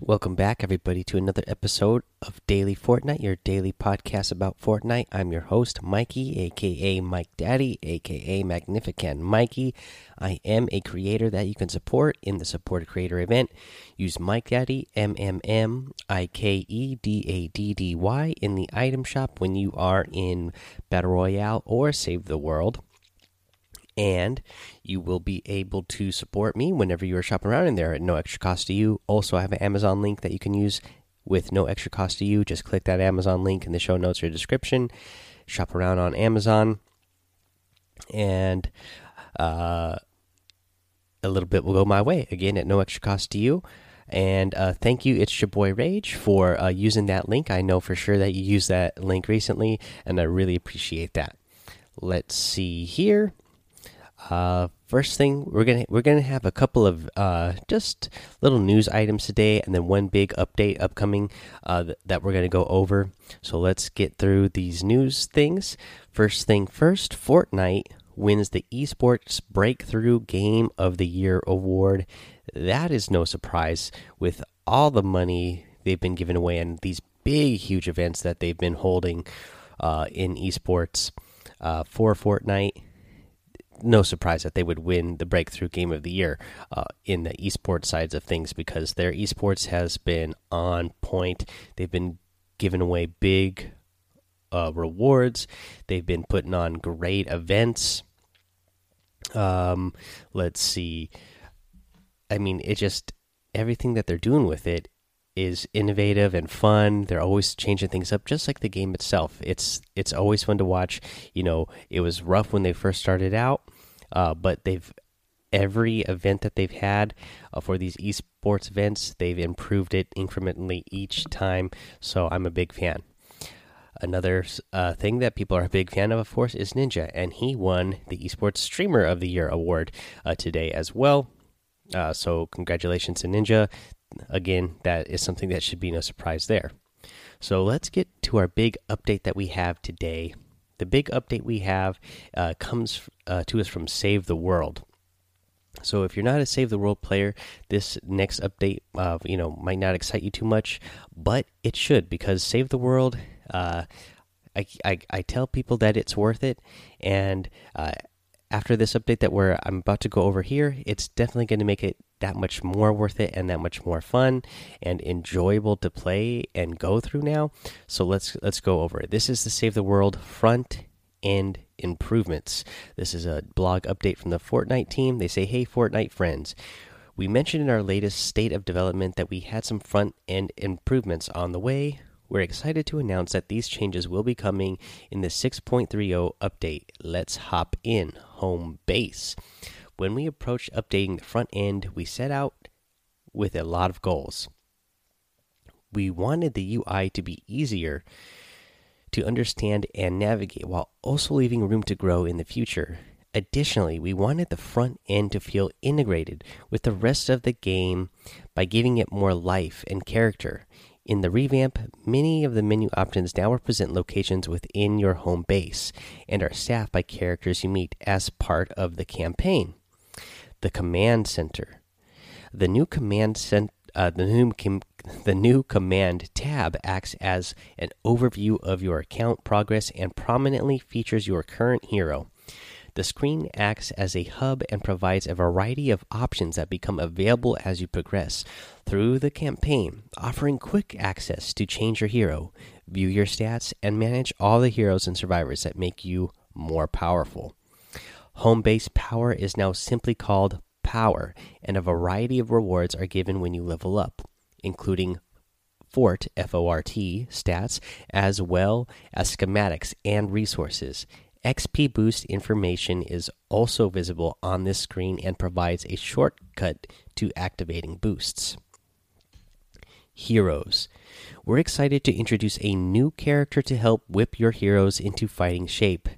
Welcome back, everybody, to another episode of Daily Fortnite, your daily podcast about Fortnite. I'm your host, Mikey, aka Mike Daddy, aka Magnificent Mikey. I am a creator that you can support in the Support Creator event. Use Mike Daddy, M M M I K E D A D D Y, in the item shop when you are in Battle Royale or Save the World and you will be able to support me whenever you are shopping around in there at no extra cost to you. Also, I have an Amazon link that you can use with no extra cost to you. Just click that Amazon link in the show notes or description. Shop around on Amazon, and uh, a little bit will go my way again at no extra cost to you. And uh, thank you, it's your boy Rage, for uh, using that link. I know for sure that you used that link recently, and I really appreciate that. Let's see here. Uh, first thing we're gonna we're gonna have a couple of uh, just little news items today, and then one big update upcoming uh, th that we're gonna go over. So let's get through these news things. First thing first, Fortnite wins the esports breakthrough game of the year award. That is no surprise with all the money they've been giving away and these big huge events that they've been holding uh, in esports uh, for Fortnite no surprise that they would win the breakthrough game of the year uh, in the esports sides of things because their esports has been on point. They've been giving away big uh, rewards. They've been putting on great events. Um, let's see. I mean, it just everything that they're doing with it is innovative and fun. They're always changing things up, just like the game itself. It's it's always fun to watch. You know, it was rough when they first started out, uh, but they've every event that they've had uh, for these esports events, they've improved it incrementally each time. So I'm a big fan. Another uh, thing that people are a big fan of, of course, is Ninja, and he won the Esports Streamer of the Year award uh, today as well. Uh, so congratulations to Ninja again, that is something that should be no surprise there. So let's get to our big update that we have today. The big update we have uh, comes uh, to us from Save the World. So if you're not a Save the World player, this next update, uh, you know, might not excite you too much, but it should because Save the World. Uh, I, I, I tell people that it's worth it, and uh, after this update that we're I'm about to go over here, it's definitely going to make it that much more worth it and that much more fun and enjoyable to play and go through now. So let's let's go over it. This is the Save the World front end improvements. This is a blog update from the Fortnite team. They say, "Hey Fortnite friends, we mentioned in our latest state of development that we had some front end improvements on the way. We're excited to announce that these changes will be coming in the 6.30 update. Let's hop in home base. When we approached updating the front end, we set out with a lot of goals. We wanted the UI to be easier to understand and navigate while also leaving room to grow in the future. Additionally, we wanted the front end to feel integrated with the rest of the game by giving it more life and character. In the revamp, many of the menu options now represent locations within your home base and are staffed by characters you meet as part of the campaign. The Command Center. The new command uh, the new the new command tab acts as an overview of your account progress and prominently features your current hero. The screen acts as a hub and provides a variety of options that become available as you progress through the campaign, offering quick access to change your hero, view your stats, and manage all the heroes and survivors that make you more powerful. Home base power is now simply called power, and a variety of rewards are given when you level up, including Fort FORT stats as well as schematics and resources. XP Boost information is also visible on this screen and provides a shortcut to activating boosts. Heroes. We're excited to introduce a new character to help whip your heroes into fighting shape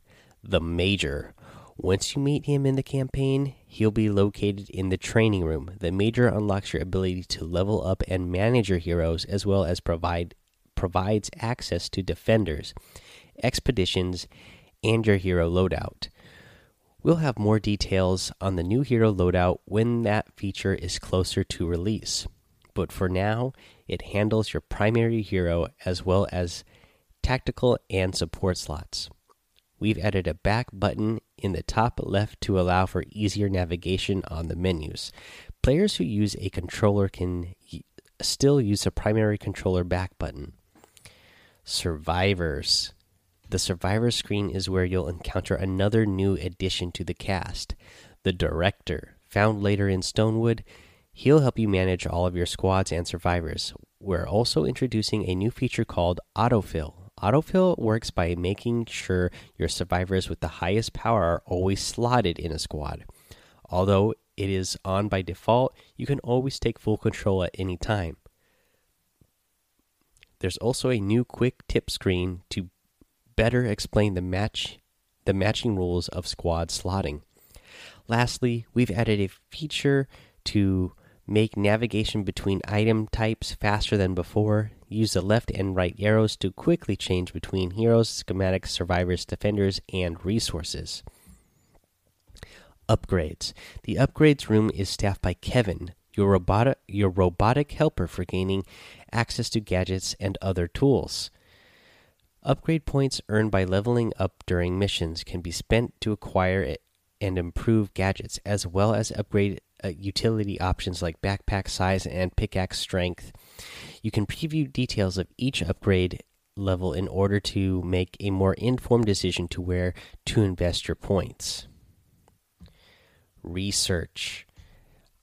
the Major. Once you meet him in the campaign, he'll be located in the training room. The Major unlocks your ability to level up and manage your heroes as well as provide provides access to defenders, expeditions, and your hero loadout. We'll have more details on the new hero loadout when that feature is closer to release. but for now, it handles your primary hero as well as tactical and support slots. We've added a back button in the top left to allow for easier navigation on the menus. Players who use a controller can still use a primary controller back button. Survivors. The survivor screen is where you'll encounter another new addition to the cast the director. Found later in Stonewood, he'll help you manage all of your squads and survivors. We're also introducing a new feature called autofill. Autofill works by making sure your survivors with the highest power are always slotted in a squad. Although it is on by default, you can always take full control at any time. There's also a new quick tip screen to better explain the match the matching rules of squad slotting. Lastly, we've added a feature to make navigation between item types faster than before. Use the left and right arrows to quickly change between heroes, schematics, survivors, defenders, and resources. Upgrades. The upgrades room is staffed by Kevin, your robotic your robotic helper for gaining access to gadgets and other tools. Upgrade points earned by leveling up during missions can be spent to acquire and improve gadgets, as well as upgrade uh, utility options like backpack size and pickaxe strength. You can preview details of each upgrade level in order to make a more informed decision to where to invest your points. Research.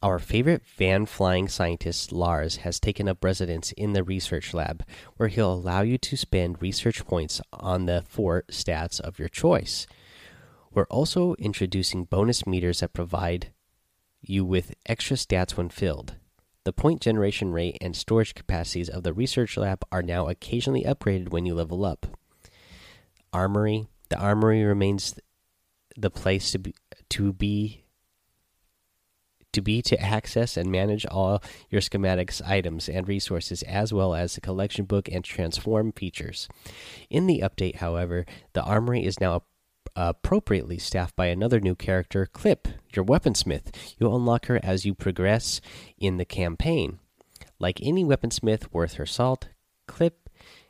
Our favorite van flying scientist, Lars, has taken up residence in the research lab, where he'll allow you to spend research points on the four stats of your choice. We're also introducing bonus meters that provide you with extra stats when filled. The point generation rate and storage capacities of the research lab are now occasionally upgraded when you level up. Armory. The armory remains the place to be to be to be to access and manage all your schematics items and resources as well as the collection book and transform features. In the update, however, the armory is now appropriately staffed by another new character, Clip, your weaponsmith. You'll unlock her as you progress in the campaign. Like any weaponsmith worth her salt, Clip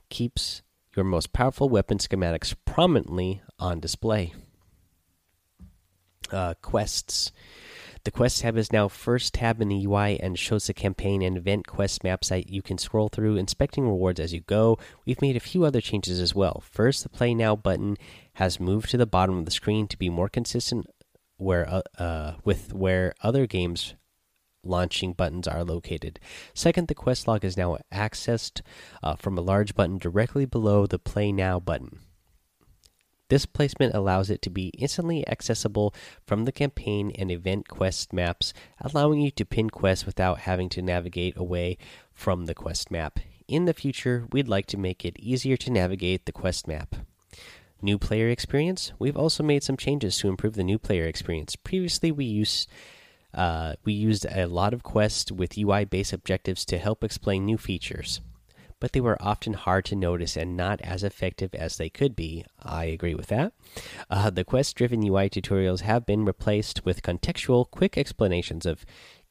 keeps your most powerful weapon schematics prominently on display. Uh, quests. The Quest tab is now first tab in the UI and shows the campaign and event quest maps that you can scroll through, inspecting rewards as you go. We've made a few other changes as well. First, the Play Now button has moved to the bottom of the screen to be more consistent where uh, uh, with where other games launching buttons are located. Second, the quest log is now accessed uh, from a large button directly below the Play Now button. This placement allows it to be instantly accessible from the campaign and event quest maps, allowing you to pin quests without having to navigate away from the quest map. In the future, we'd like to make it easier to navigate the quest map. New player experience. We've also made some changes to improve the new player experience. Previously, we used uh, we used a lot of quests with UI based objectives to help explain new features but they were often hard to notice and not as effective as they could be. I agree with that. Uh, the quest driven UI tutorials have been replaced with contextual, quick explanations of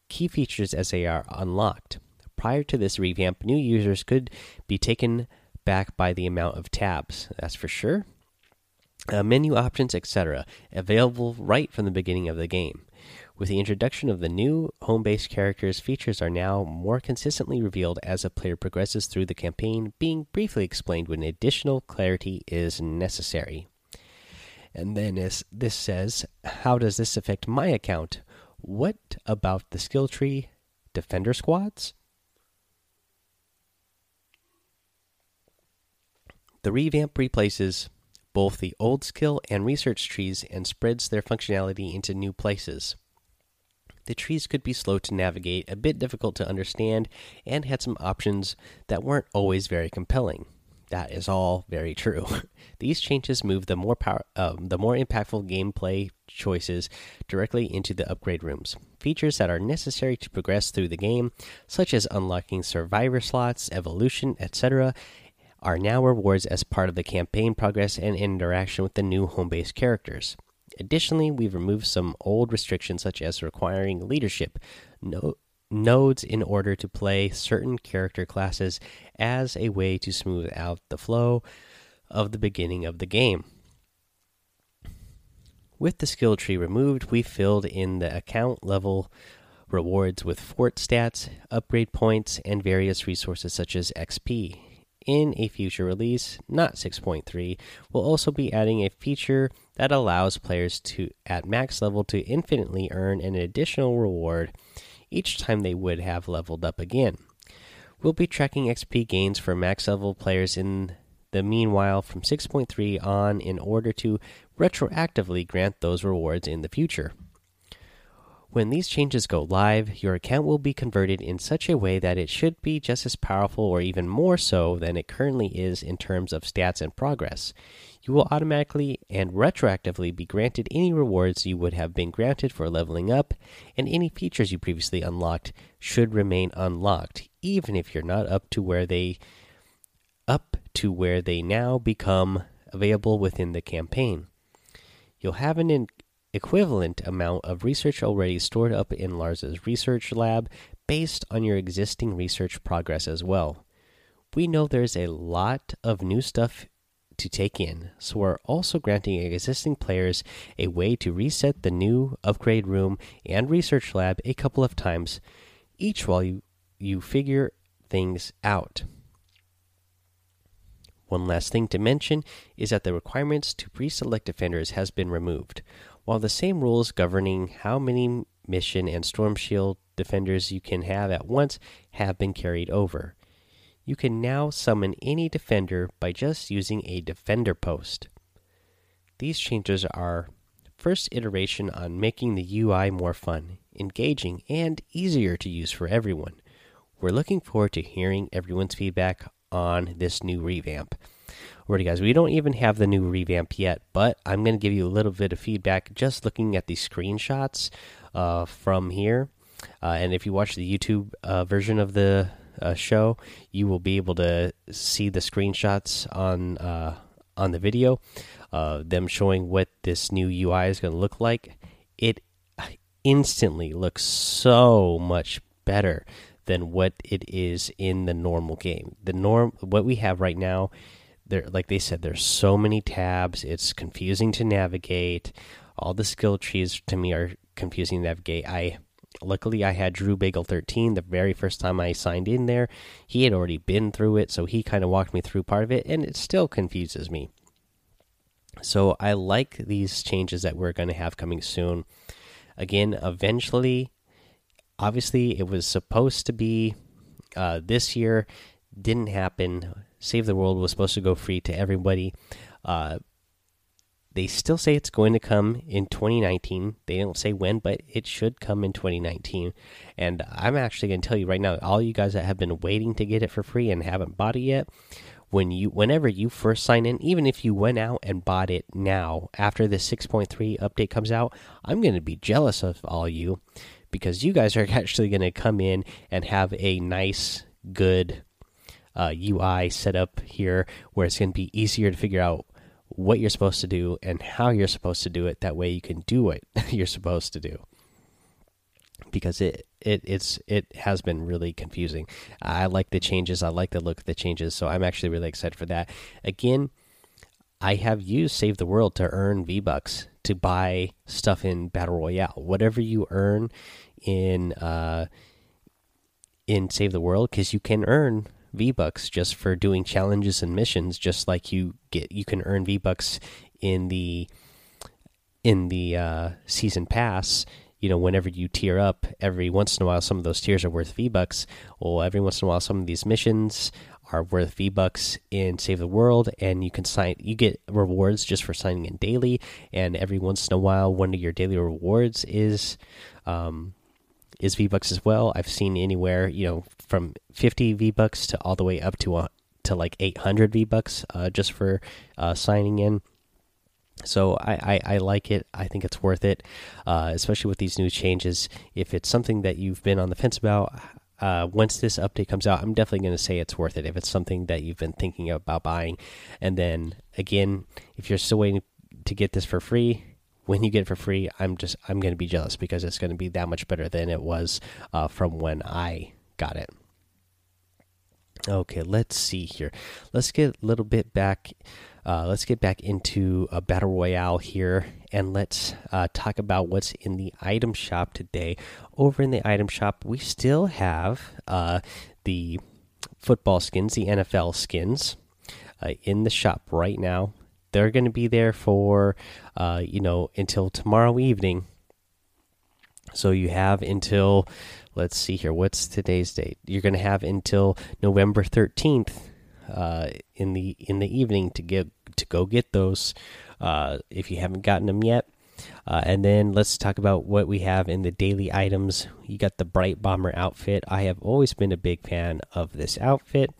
key features as they are unlocked. Prior to this revamp, new users could be taken back by the amount of tabs, that's for sure. Uh, menu options, etc., available right from the beginning of the game. With the introduction of the new home based characters, features are now more consistently revealed as a player progresses through the campaign, being briefly explained when additional clarity is necessary. And then as this says, how does this affect my account? What about the skill tree defender squads? The revamp replaces both the old skill and research trees and spreads their functionality into new places. The trees could be slow to navigate, a bit difficult to understand, and had some options that weren't always very compelling. That is all very true. These changes move the more power, um, the more impactful gameplay choices directly into the upgrade rooms. Features that are necessary to progress through the game, such as unlocking survivor slots, evolution, etc., are now rewards as part of the campaign progress and interaction with the new home base characters. Additionally, we've removed some old restrictions such as requiring leadership, no nodes in order to play certain character classes as a way to smooth out the flow of the beginning of the game. With the skill tree removed, we filled in the account level rewards with fort stats, upgrade points, and various resources such as XP. In a future release, not 6.3, we'll also be adding a feature that allows players to, at max level, to infinitely earn an additional reward each time they would have leveled up again. We'll be tracking XP gains for max level players in the meanwhile from 6.3 on in order to retroactively grant those rewards in the future. When these changes go live, your account will be converted in such a way that it should be just as powerful or even more so than it currently is in terms of stats and progress. You will automatically and retroactively be granted any rewards you would have been granted for leveling up, and any features you previously unlocked should remain unlocked, even if you're not up to where they up to where they now become available within the campaign. You'll have an equivalent amount of research already stored up in Lars's research lab based on your existing research progress as well. We know there's a lot of new stuff to take in, so we're also granting existing players a way to reset the new upgrade room and research lab a couple of times, each while you, you figure things out. One last thing to mention is that the requirements to pre select defenders has been removed. While the same rules governing how many mission and storm shield defenders you can have at once have been carried over, you can now summon any defender by just using a defender post. These changes are first iteration on making the UI more fun, engaging, and easier to use for everyone. We're looking forward to hearing everyone's feedback on this new revamp. Alrighty, guys, we don't even have the new revamp yet, but I'm going to give you a little bit of feedback just looking at the screenshots uh, from here. Uh, and if you watch the YouTube uh, version of the uh, show, you will be able to see the screenshots on uh, on the video, uh, them showing what this new UI is going to look like. It instantly looks so much better than what it is in the normal game. The norm, what we have right now there like they said there's so many tabs. It's confusing to navigate. All the skill trees to me are confusing to navigate. I luckily i had drew bagel 13 the very first time i signed in there. He had already been through it so he kind of walked me through part of it and it still confuses me. So i like these changes that we're going to have coming soon. Again eventually obviously it was supposed to be uh, this year. Didn't happen Save the World was supposed to go free to everybody. Uh, they still say it's going to come in 2019. They don't say when, but it should come in 2019. And I'm actually going to tell you right now, all you guys that have been waiting to get it for free and haven't bought it yet, when you whenever you first sign in, even if you went out and bought it now after the 6.3 update comes out, I'm going to be jealous of all you because you guys are actually going to come in and have a nice, good uh, UI set up here where it's going to be easier to figure out what you're supposed to do and how you're supposed to do it. That way you can do what you're supposed to do. Because it it it's it has been really confusing. I like the changes. I like the look of the changes. So I'm actually really excited for that. Again, I have used Save the World to earn V Bucks to buy stuff in Battle Royale. Whatever you earn in uh, in Save the World, because you can earn V Bucks just for doing challenges and missions, just like you get you can earn V Bucks in the in the uh, season pass. You know, whenever you tier up, every once in a while, some of those tiers are worth V Bucks. Well, every once in a while, some of these missions are worth V Bucks in Save the World, and you can sign. You get rewards just for signing in daily, and every once in a while, one of your daily rewards is um, is V Bucks as well. I've seen anywhere, you know, from 50 V Bucks to all the way up to uh, to like 800 V Bucks uh, just for uh, signing in. So I, I, I, like it. I think it's worth it, uh, especially with these new changes. If it's something that you've been on the fence about, uh, once this update comes out, I'm definitely going to say it's worth it. If it's something that you've been thinking about buying, and then again, if you're still waiting to get this for free, when you get it for free, I'm just I'm going to be jealous because it's going to be that much better than it was uh, from when I got it. Okay, let's see here. Let's get a little bit back. Uh, let's get back into a battle royale here, and let's uh, talk about what's in the item shop today. Over in the item shop, we still have uh, the football skins, the NFL skins, uh, in the shop right now. They're going to be there for, uh, you know, until tomorrow evening. So you have until let's see here. What's today's date? You're going to have until November 13th uh, in the in the evening to get to go get those uh, if you haven't gotten them yet. Uh, and then let's talk about what we have in the daily items. You got the Bright Bomber outfit. I have always been a big fan of this outfit.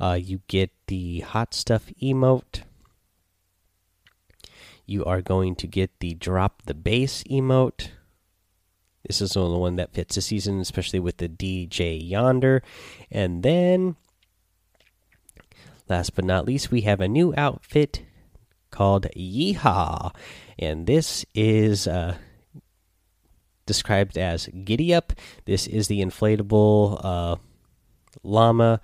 Uh, you get the Hot Stuff emote. You are going to get the Drop the Bass emote. This is the only one that fits the season, especially with the DJ Yonder. And then, last but not least, we have a new outfit called Yeehaw. And this is uh, described as Giddy Up. This is the inflatable uh, llama.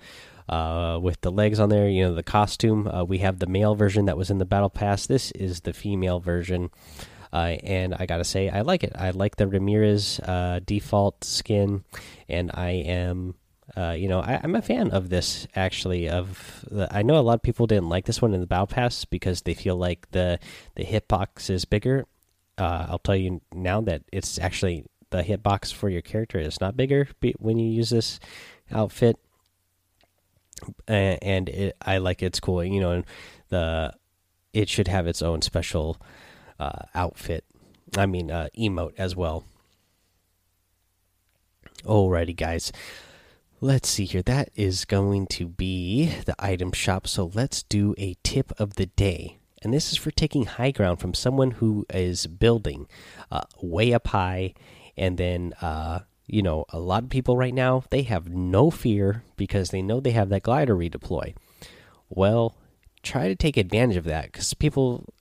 Uh, with the legs on there, you know, the costume. Uh, we have the male version that was in the battle pass. This is the female version. Uh, and I gotta say, I like it. I like the Ramirez uh, default skin, and I am, uh, you know, I, am a fan of this. Actually, of the, I know a lot of people didn't like this one in the Battle Pass because they feel like the the hitbox is bigger. Uh, I'll tell you now that it's actually the hitbox for your character is not bigger when you use this outfit, and it, I like it's cool. You know, the it should have its own special uh, outfit. I mean, uh, emote as well. Alrighty, guys. Let's see here. That is going to be the item shop. So let's do a tip of the day. And this is for taking high ground from someone who is building uh, way up high. And then, uh, you know, a lot of people right now, they have no fear because they know they have that glider redeploy. Well, try to take advantage of that because people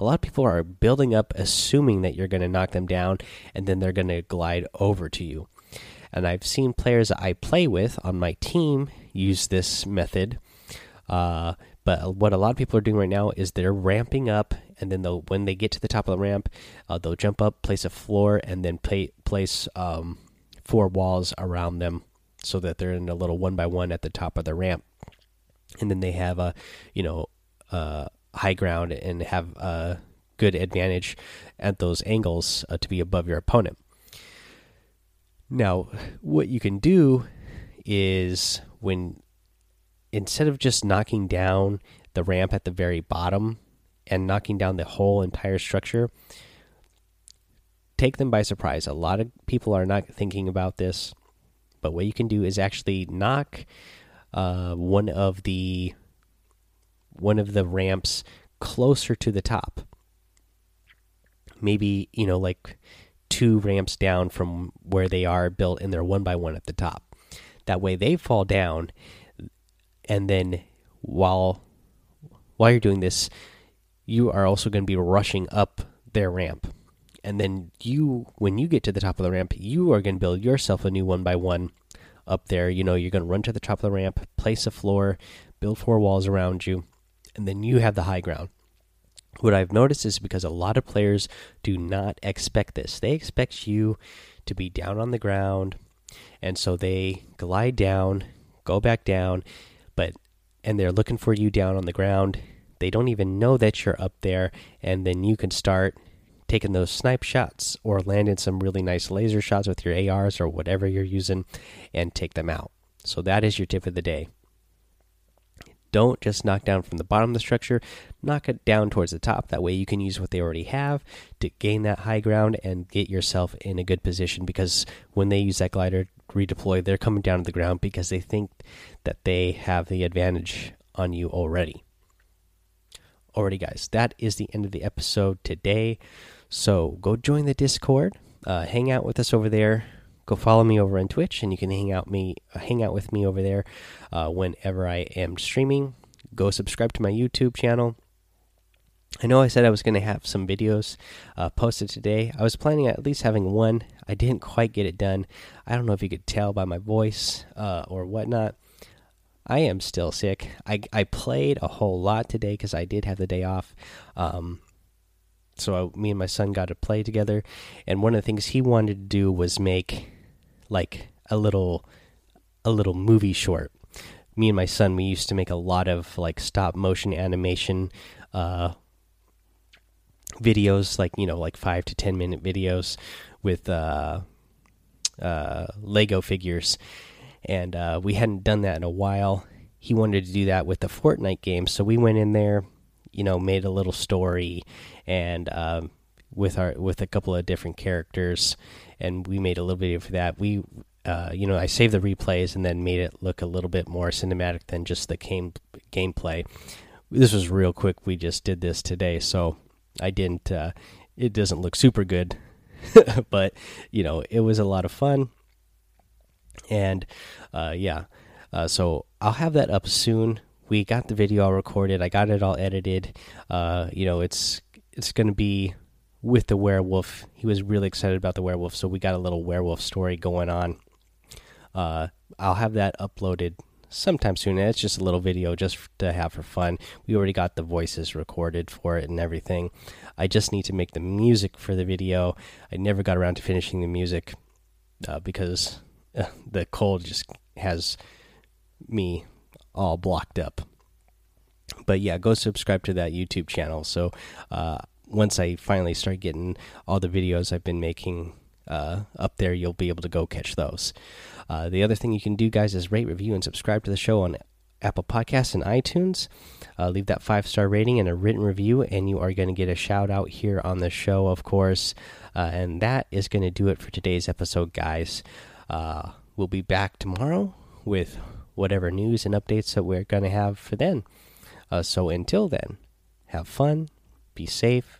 a lot of people are building up assuming that you're going to knock them down and then they're going to glide over to you. And I've seen players I play with on my team use this method. Uh, but what a lot of people are doing right now is they're ramping up, and then they'll when they get to the top of the ramp, uh, they'll jump up, place a floor, and then play, place um, four walls around them so that they're in a little one by one at the top of the ramp. And then they have a, you know, uh, high ground and have a good advantage at those angles uh, to be above your opponent. Now, what you can do is when instead of just knocking down the ramp at the very bottom and knocking down the whole entire structure, take them by surprise. A lot of people are not thinking about this, but what you can do is actually knock uh, one of the one of the ramps closer to the top. Maybe, you know, like two ramps down from where they are built and they're one by one at the top. That way they fall down and then while while you're doing this, you are also going to be rushing up their ramp. And then you when you get to the top of the ramp, you are going to build yourself a new one by one up there. You know, you're going to run to the top of the ramp, place a floor, build four walls around you, and then you have the high ground. What I've noticed is because a lot of players do not expect this. They expect you to be down on the ground, and so they glide down, go back down, but and they're looking for you down on the ground. They don't even know that you're up there, and then you can start taking those snipe shots or landing some really nice laser shots with your ARs or whatever you're using and take them out. So that is your tip of the day. Don't just knock down from the bottom of the structure, knock it down towards the top. That way you can use what they already have to gain that high ground and get yourself in a good position because when they use that glider redeploy, they're coming down to the ground because they think that they have the advantage on you already. Alrighty, guys, that is the end of the episode today. So go join the Discord, uh, hang out with us over there go follow me over on Twitch, and you can hang out me hang out with me over there uh, whenever I am streaming. Go subscribe to my YouTube channel. I know I said I was going to have some videos uh, posted today. I was planning at least having one. I didn't quite get it done. I don't know if you could tell by my voice uh, or whatnot. I am still sick. I, I played a whole lot today because I did have the day off. Um, so I, me and my son got to play together, and one of the things he wanted to do was make like a little a little movie short. Me and my son, we used to make a lot of like stop motion animation uh, videos, like you know, like five to ten minute videos with uh, uh, Lego figures, and uh, we hadn't done that in a while. He wanted to do that with the Fortnite game, so we went in there, you know, made a little story, and um, with our with a couple of different characters, and we made a little video for that. We uh, you know, I saved the replays and then made it look a little bit more cinematic than just the game gameplay. This was real quick. We just did this today, so I didn't. Uh, it doesn't look super good, but you know, it was a lot of fun. And uh, yeah, uh, so I'll have that up soon. We got the video all recorded. I got it all edited. Uh, you know, it's it's going to be with the werewolf. He was really excited about the werewolf, so we got a little werewolf story going on. Uh, I'll have that uploaded sometime soon. It's just a little video just to have for fun. We already got the voices recorded for it and everything. I just need to make the music for the video. I never got around to finishing the music uh, because uh, the cold just has me all blocked up. But yeah, go subscribe to that YouTube channel. So uh, once I finally start getting all the videos I've been making uh, up there, you'll be able to go catch those. Uh, the other thing you can do, guys, is rate, review, and subscribe to the show on Apple Podcasts and iTunes. Uh, leave that five star rating and a written review, and you are going to get a shout out here on the show, of course. Uh, and that is going to do it for today's episode, guys. Uh, we'll be back tomorrow with whatever news and updates that we're going to have for then. Uh, so until then, have fun, be safe,